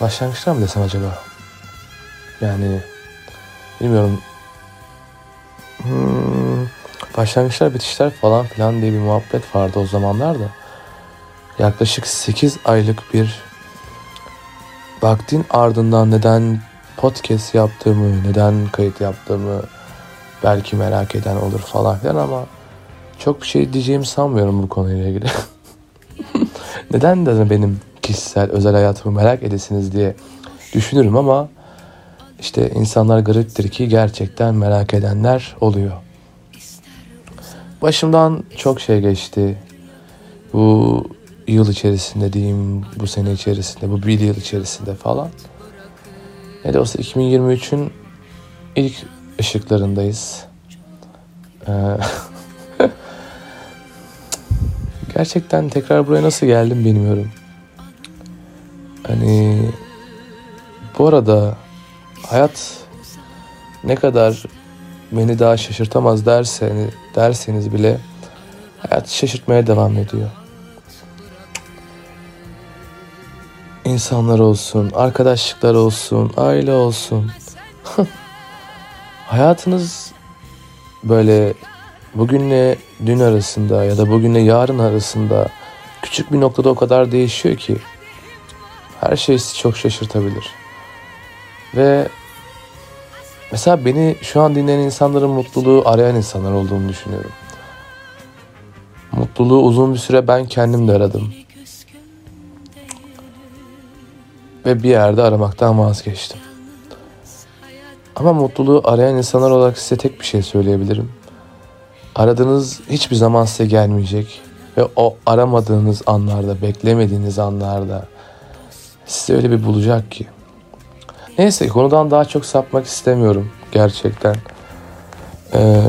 başlangıçlar mı desem acaba? Yani bilmiyorum. Hmm, başlangıçlar bitişler falan filan diye bir muhabbet vardı o zamanlar da. Yaklaşık 8 aylık bir vaktin ardından neden podcast yaptığımı, neden kayıt yaptığımı belki merak eden olur falan filan ama çok bir şey diyeceğimi sanmıyorum bu konuyla ilgili. neden de benim kişisel özel hayatımı merak edesiniz diye düşünürüm ama işte insanlar gariptir ki gerçekten merak edenler oluyor. Başımdan çok şey geçti. Bu yıl içerisinde diyeyim, bu sene içerisinde, bu bir yıl içerisinde falan. Ne de olsa 2023'ün ilk ışıklarındayız. Ee, gerçekten tekrar buraya nasıl geldim bilmiyorum. Hani bu arada hayat ne kadar beni daha şaşırtamaz derseniz, derseniz bile hayat şaşırtmaya devam ediyor. İnsanlar olsun, arkadaşlıklar olsun, aile olsun. Hayatınız böyle bugünle dün arasında ya da bugünle yarın arasında küçük bir noktada o kadar değişiyor ki her şey sizi çok şaşırtabilir. Ve mesela beni şu an dinleyen insanların mutluluğu arayan insanlar olduğunu düşünüyorum. Mutluluğu uzun bir süre ben kendim de aradım. Ve bir yerde aramaktan vazgeçtim. Ama mutluluğu arayan insanlar olarak size tek bir şey söyleyebilirim. Aradığınız hiçbir zaman size gelmeyecek. Ve o aramadığınız anlarda, beklemediğiniz anlarda sizi öyle bir bulacak ki. Neyse konudan daha çok sapmak istemiyorum gerçekten. Ee,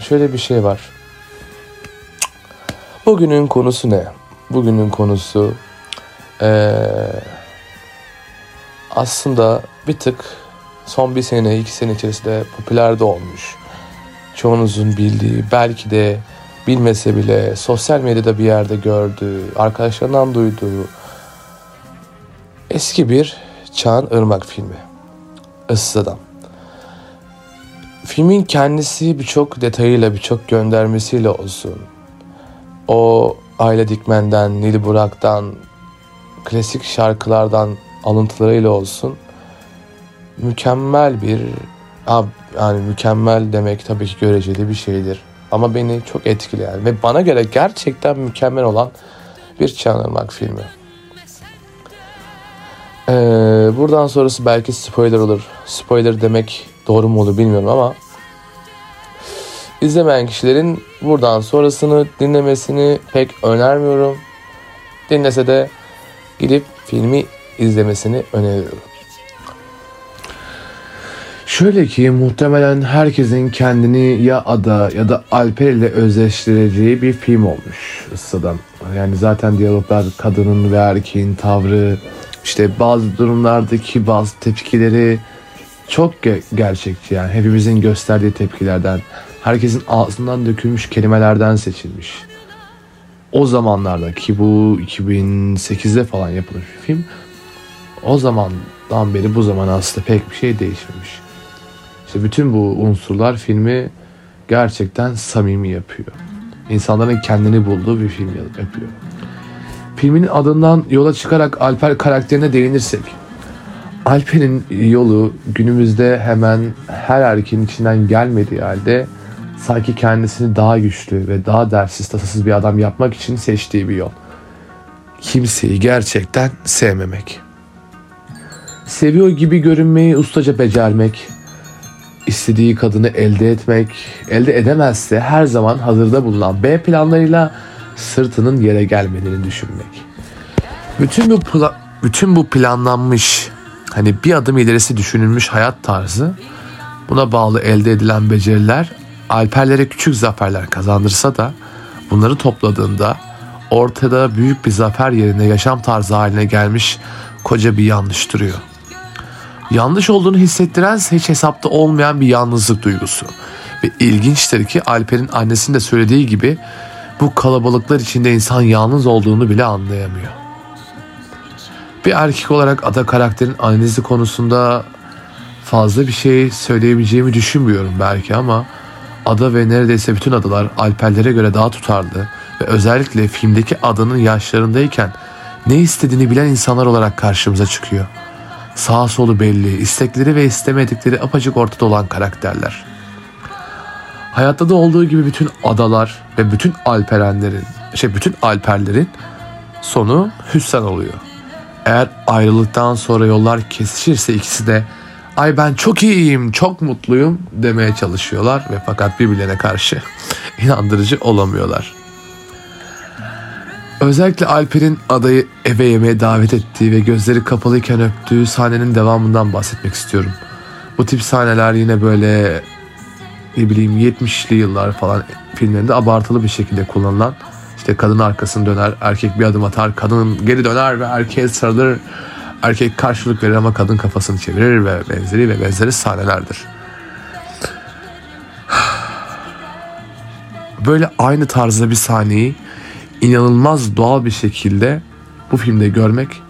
şöyle bir şey var. Bugünün konusu ne? Bugünün konusu ee, aslında bir tık son bir sene, iki sene içerisinde popüler de olmuş. Çoğunuzun bildiği, belki de bilmese bile sosyal medyada bir yerde gördüğü, arkadaşlarından duyduğu eski bir Çağan Irmak filmi. Issız Adam. Filmin kendisi birçok detayıyla, birçok göndermesiyle olsun. O Aile Dikmen'den, Nil Burak'tan, klasik şarkılardan alıntılarıyla olsun. Mükemmel bir, yani mükemmel demek tabii ki göreceli bir şeydir. Ama beni çok etkileyen ve bana göre gerçekten mükemmel olan bir Çağan Irmak filmi. Ee, buradan sonrası belki spoiler olur. Spoiler demek doğru mu olur bilmiyorum ama izlemeyen kişilerin buradan sonrasını dinlemesini pek önermiyorum. Dinlese de gidip filmi izlemesini öneriyorum. Şöyle ki muhtemelen herkesin kendini ya Ada ya da Alper ile özleştireceği bir film olmuş ıssadan. Yani zaten diyaloglar kadının ve erkeğin tavrı, işte bazı durumlardaki bazı tepkileri çok ge- gerçekçi yani hepimizin gösterdiği tepkilerden, herkesin ağzından dökülmüş kelimelerden seçilmiş. O zamanlarda ki bu 2008'de falan yapılmış bir film. O zamandan beri bu zaman aslında pek bir şey değişmemiş. İşte bütün bu unsurlar filmi gerçekten samimi yapıyor. İnsanların kendini bulduğu bir film yapıyor. Filmin adından yola çıkarak Alper karakterine değinirsek. Alper'in yolu günümüzde hemen her erkeğin içinden gelmediği halde sanki kendisini daha güçlü ve daha dersiz tasasız bir adam yapmak için seçtiği bir yol. Kimseyi gerçekten sevmemek. Seviyor gibi görünmeyi ustaca becermek, istediği kadını elde etmek, elde edemezse her zaman hazırda bulunan B planlarıyla sırtının yere gelmediğini düşünmek. Bütün bu pla- bütün bu planlanmış hani bir adım ilerisi düşünülmüş hayat tarzı buna bağlı elde edilen beceriler Alperlere küçük zaferler kazandırsa da bunları topladığında ortada büyük bir zafer yerine yaşam tarzı haline gelmiş koca bir yanlış duruyor. Yanlış olduğunu hissettiren hiç hesapta olmayan bir yalnızlık duygusu. Ve ilginçtir ki Alper'in annesinin de söylediği gibi bu kalabalıklar içinde insan yalnız olduğunu bile anlayamıyor. Bir erkek olarak ada karakterin analizi konusunda fazla bir şey söyleyebileceğimi düşünmüyorum belki ama ada ve neredeyse bütün adalar Alperlere göre daha tutarlı ve özellikle filmdeki adanın yaşlarındayken ne istediğini bilen insanlar olarak karşımıza çıkıyor. Sağ solu belli, istekleri ve istemedikleri apacık ortada olan karakterler. Hayatta da olduğu gibi bütün adalar ve bütün alperenlerin, şey bütün alperlerin sonu hüsran oluyor. Eğer ayrılıktan sonra yollar kesişirse ikisi de ay ben çok iyiyim, çok mutluyum demeye çalışıyorlar ve fakat birbirlerine karşı inandırıcı olamıyorlar. Özellikle Alper'in adayı eve yemeğe davet ettiği ve gözleri kapalıyken öptüğü sahnenin devamından bahsetmek istiyorum. Bu tip sahneler yine böyle ne bileyim 70'li yıllar falan filmlerinde abartılı bir şekilde kullanılan işte kadın arkasını döner, erkek bir adım atar, kadın geri döner ve erkeğe sarılır. Erkek karşılık verir ama kadın kafasını çevirir ve benzeri ve benzeri sahnelerdir. Böyle aynı tarzda bir sahneyi inanılmaz doğal bir şekilde bu filmde görmek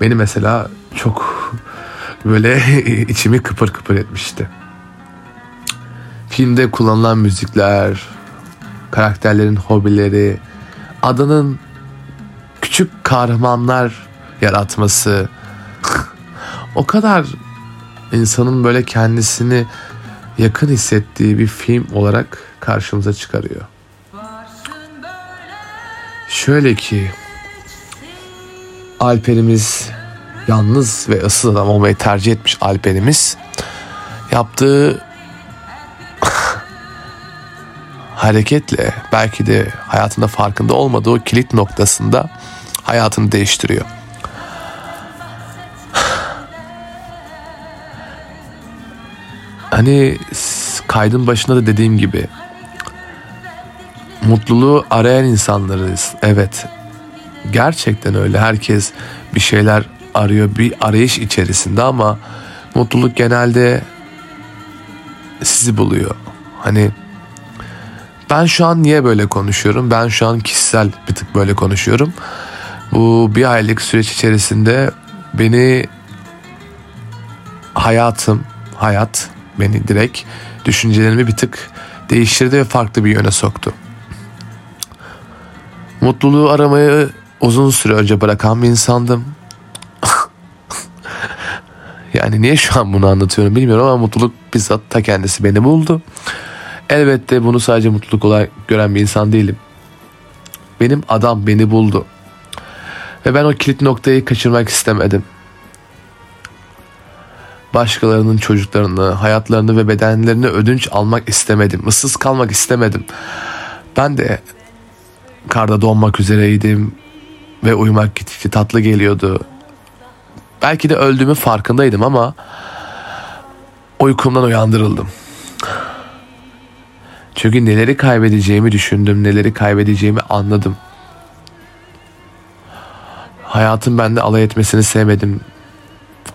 beni mesela çok böyle içimi kıpır kıpır etmişti. Filmde kullanılan müzikler, karakterlerin hobileri, adanın küçük kahramanlar yaratması o kadar insanın böyle kendisini yakın hissettiği bir film olarak karşımıza çıkarıyor. Şöyle ki Alper'imiz yalnız ve ıssız adam olmayı tercih etmiş Alper'imiz yaptığı hareketle belki de hayatında farkında olmadığı o kilit noktasında hayatını değiştiriyor. Hani kaydın başında da dediğim gibi mutluluğu arayan insanlarız. Evet. Gerçekten öyle. Herkes bir şeyler arıyor, bir arayış içerisinde ama mutluluk genelde sizi buluyor. Hani ben şu an niye böyle konuşuyorum? Ben şu an kişisel bir tık böyle konuşuyorum. Bu bir aylık süreç içerisinde beni hayatım, hayat beni direkt düşüncelerimi bir tık değiştirdi ve farklı bir yöne soktu. Mutluluğu aramayı uzun süre önce bırakan bir insandım. yani niye şu an bunu anlatıyorum bilmiyorum ama mutluluk bizzat ta kendisi beni buldu. Elbette bunu sadece mutluluk olarak gören bir insan değilim. Benim adam beni buldu. Ve ben o kilit noktayı kaçırmak istemedim. Başkalarının çocuklarını, hayatlarını ve bedenlerini ödünç almak istemedim. Issız kalmak istemedim. Ben de karda donmak üzereydim ve uyumak gittikçe tatlı geliyordu. Belki de öldüğümün farkındaydım ama uykumdan uyandırıldım. Çünkü neleri kaybedeceğimi düşündüm, neleri kaybedeceğimi anladım. Hayatın bende alay etmesini sevmedim.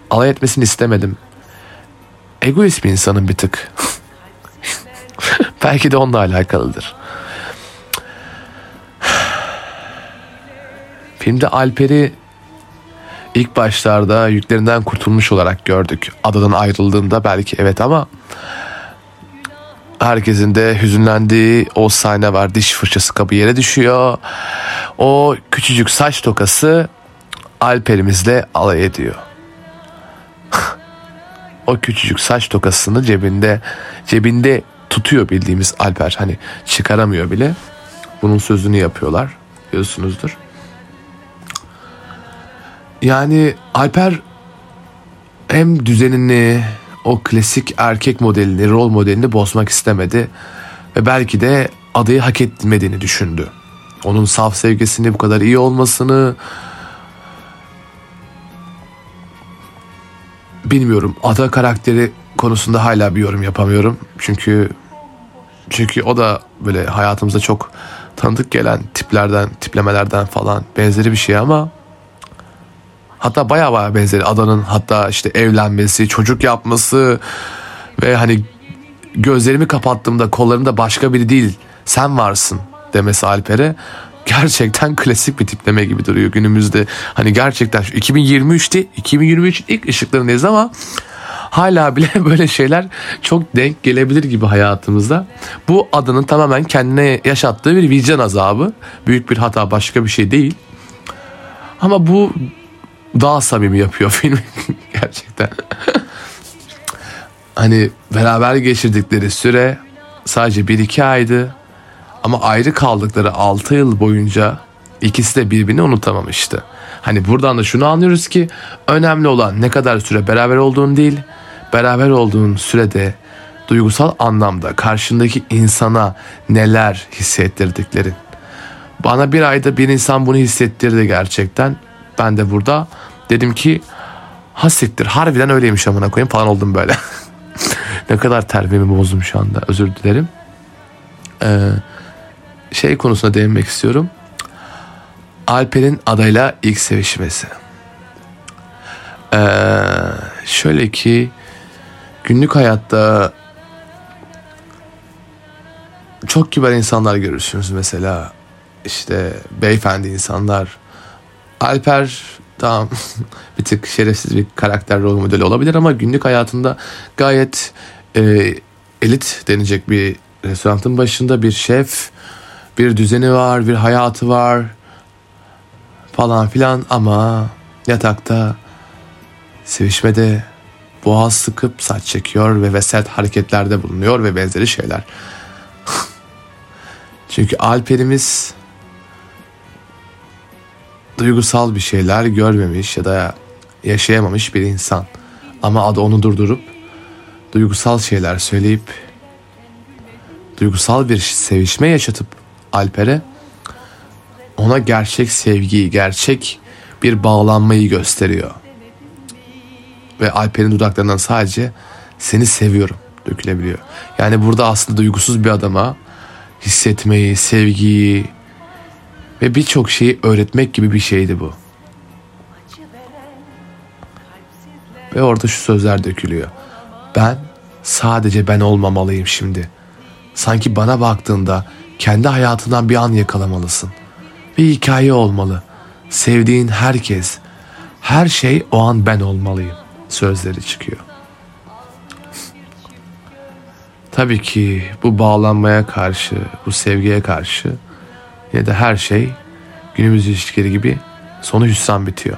Alay etmesini istemedim. Egoist bir insanım bir tık. Belki de onunla alakalıdır. Filmde Alper'i ilk başlarda yüklerinden kurtulmuş olarak gördük. Adadan ayrıldığında belki evet ama herkesin de hüzünlendiği o sahne var. Diş fırçası kabı yere düşüyor. O küçücük saç tokası Alper'imizle alay ediyor. o küçücük saç tokasını cebinde cebinde tutuyor bildiğimiz Alper. Hani çıkaramıyor bile. Bunun sözünü yapıyorlar. Biliyorsunuzdur. Yani Alper hem düzenini o klasik erkek modelini, rol modelini bozmak istemedi ve belki de adayı hak etmediğini düşündü. Onun saf sevgisini bu kadar iyi olmasını bilmiyorum. Ada karakteri konusunda hala bir yorum yapamıyorum. Çünkü çünkü o da böyle hayatımıza çok tanıdık gelen tiplerden, tiplemelerden falan benzeri bir şey ama Hatta baya baya benzeri adanın hatta işte evlenmesi, çocuk yapması ve hani gözlerimi kapattığımda kollarımda başka biri değil sen varsın demesi Alper'e gerçekten klasik bir tipleme gibi duruyor günümüzde. Hani gerçekten şu 2023'te 2023 ilk ışıklarındayız ama hala bile böyle şeyler çok denk gelebilir gibi hayatımızda. Bu adının tamamen kendine yaşattığı bir vicdan azabı. Büyük bir hata başka bir şey değil. Ama bu daha samimi yapıyor filmi gerçekten. hani beraber geçirdikleri süre sadece 1-2 aydı. Ama ayrı kaldıkları 6 yıl boyunca ikisi de birbirini unutamamıştı. Hani buradan da şunu anlıyoruz ki önemli olan ne kadar süre beraber olduğun değil, beraber olduğun sürede duygusal anlamda karşındaki insana neler hissettirdiklerin. Bana bir ayda bir insan bunu hissettirdi gerçekten. Ben de burada dedim ki hasittir harbiden öyleymiş amına koyayım falan oldum böyle. ne kadar terbiyemi bozdum şu anda özür dilerim. Ee, şey konusuna değinmek istiyorum. Alper'in adayla ilk sevişmesi. Ee, şöyle ki günlük hayatta çok kibar insanlar görürsünüz mesela işte beyefendi insanlar Alper tamam bir tık şerefsiz bir karakter rol modeli olabilir ama günlük hayatında gayet e, elit denecek bir restoranın başında bir şef bir düzeni var bir hayatı var falan filan ama yatakta sevişmede boğaz sıkıp saç çekiyor ve veset hareketlerde bulunuyor ve benzeri şeyler. Çünkü Alper'imiz duygusal bir şeyler görmemiş ya da yaşayamamış bir insan. Ama adı onu durdurup duygusal şeyler söyleyip duygusal bir sevişme yaşatıp Alper'e ona gerçek sevgiyi, gerçek bir bağlanmayı gösteriyor. Ve Alper'in dudaklarından sadece seni seviyorum dökülebiliyor. Yani burada aslında duygusuz bir adama hissetmeyi, sevgiyi ve birçok şeyi öğretmek gibi bir şeydi bu. Ve orada şu sözler dökülüyor. Ben sadece ben olmamalıyım şimdi. Sanki bana baktığında kendi hayatından bir an yakalamalısın. Bir hikaye olmalı. Sevdiğin herkes, her şey o an ben olmalıyım sözleri çıkıyor. Tabii ki bu bağlanmaya karşı, bu sevgiye karşı ya da her şey günümüz ilişkileri gibi sonu hüsran bitiyor.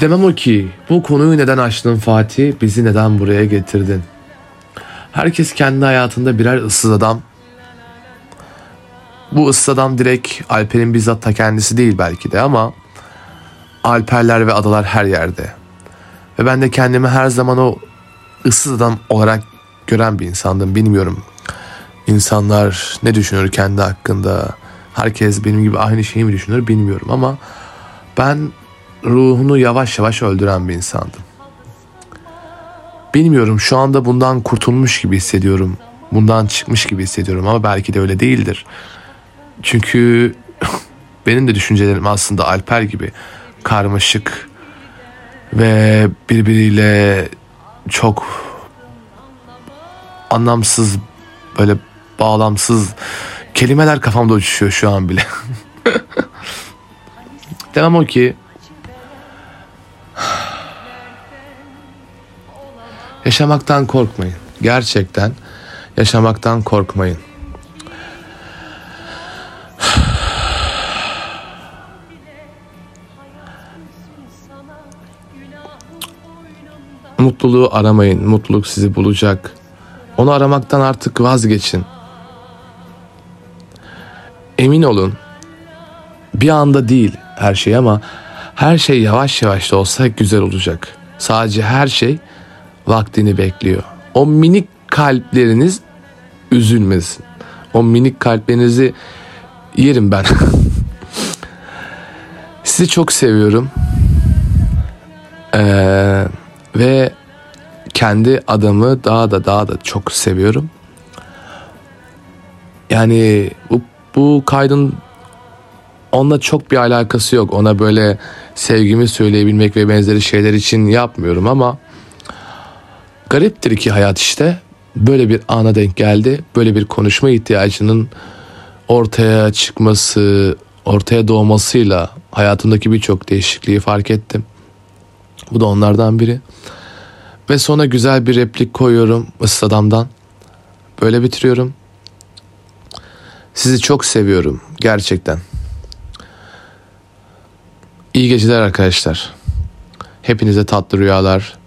Demem o ki bu konuyu neden açtın Fatih, bizi neden buraya getirdin? Herkes kendi hayatında birer ıssız adam. Bu ıssız adam direkt Alper'in bizzat ta kendisi değil belki de ama Alperler ve adalar her yerde. Ve ben de kendimi her zaman o ıssız adam olarak gören bir insandım. Bilmiyorum insanlar ne düşünür kendi hakkında. Herkes benim gibi aynı şeyi mi düşünür bilmiyorum ama ben ruhunu yavaş yavaş öldüren bir insandım. Bilmiyorum şu anda bundan kurtulmuş gibi hissediyorum. Bundan çıkmış gibi hissediyorum ama belki de öyle değildir. Çünkü benim de düşüncelerim aslında Alper gibi karmaşık ve birbiriyle çok anlamsız böyle bağlamsız kelimeler kafamda uçuşuyor şu an bile. Demem o ki yaşamaktan korkmayın. Gerçekten yaşamaktan korkmayın. Mutluluğu aramayın. Mutluluk sizi bulacak. Onu aramaktan artık vazgeçin. Emin olun. Bir anda değil her şey ama her şey yavaş yavaş da olsa güzel olacak. Sadece her şey vaktini bekliyor. O minik kalpleriniz üzülmesin. O minik kalplerinizi yerim ben. Sizi çok seviyorum. Ee, ve kendi adamı daha da daha da çok seviyorum. Yani bu, bu kaydın onunla çok bir alakası yok. Ona böyle sevgimi söyleyebilmek ve benzeri şeyler için yapmıyorum ama gariptir ki hayat işte böyle bir ana denk geldi. Böyle bir konuşma ihtiyacının ortaya çıkması, ortaya doğmasıyla hayatımdaki birçok değişikliği fark ettim. Bu da onlardan biri. Ve sonra güzel bir replik koyuyorum Issadam'dan. Böyle bitiriyorum. Sizi çok seviyorum gerçekten. İyi geceler arkadaşlar. Hepinize tatlı rüyalar,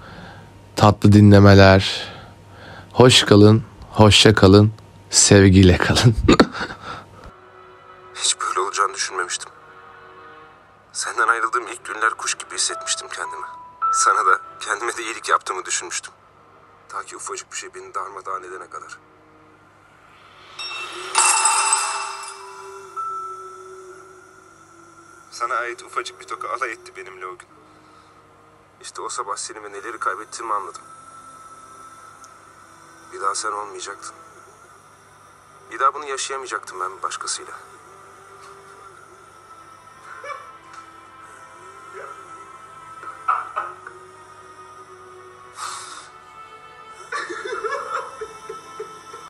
tatlı dinlemeler. Hoş kalın, hoşça kalın, sevgiyle kalın. Hiç böyle olacağını düşünmemiştim. Senden ayrıldığım ilk günler kuş gibi hissetmiştim kendimi. Sana da kendime de iyilik yaptığımı düşünmüştüm. Ta ki ufacık bir şey beni darmadağın edene kadar. Sana ait ufacık bir toka alay etti benimle o gün. İşte o sabah seni ve neleri kaybettiğimi anladım. Bir daha sen olmayacaktın. Bir daha bunu yaşayamayacaktım ben başkasıyla.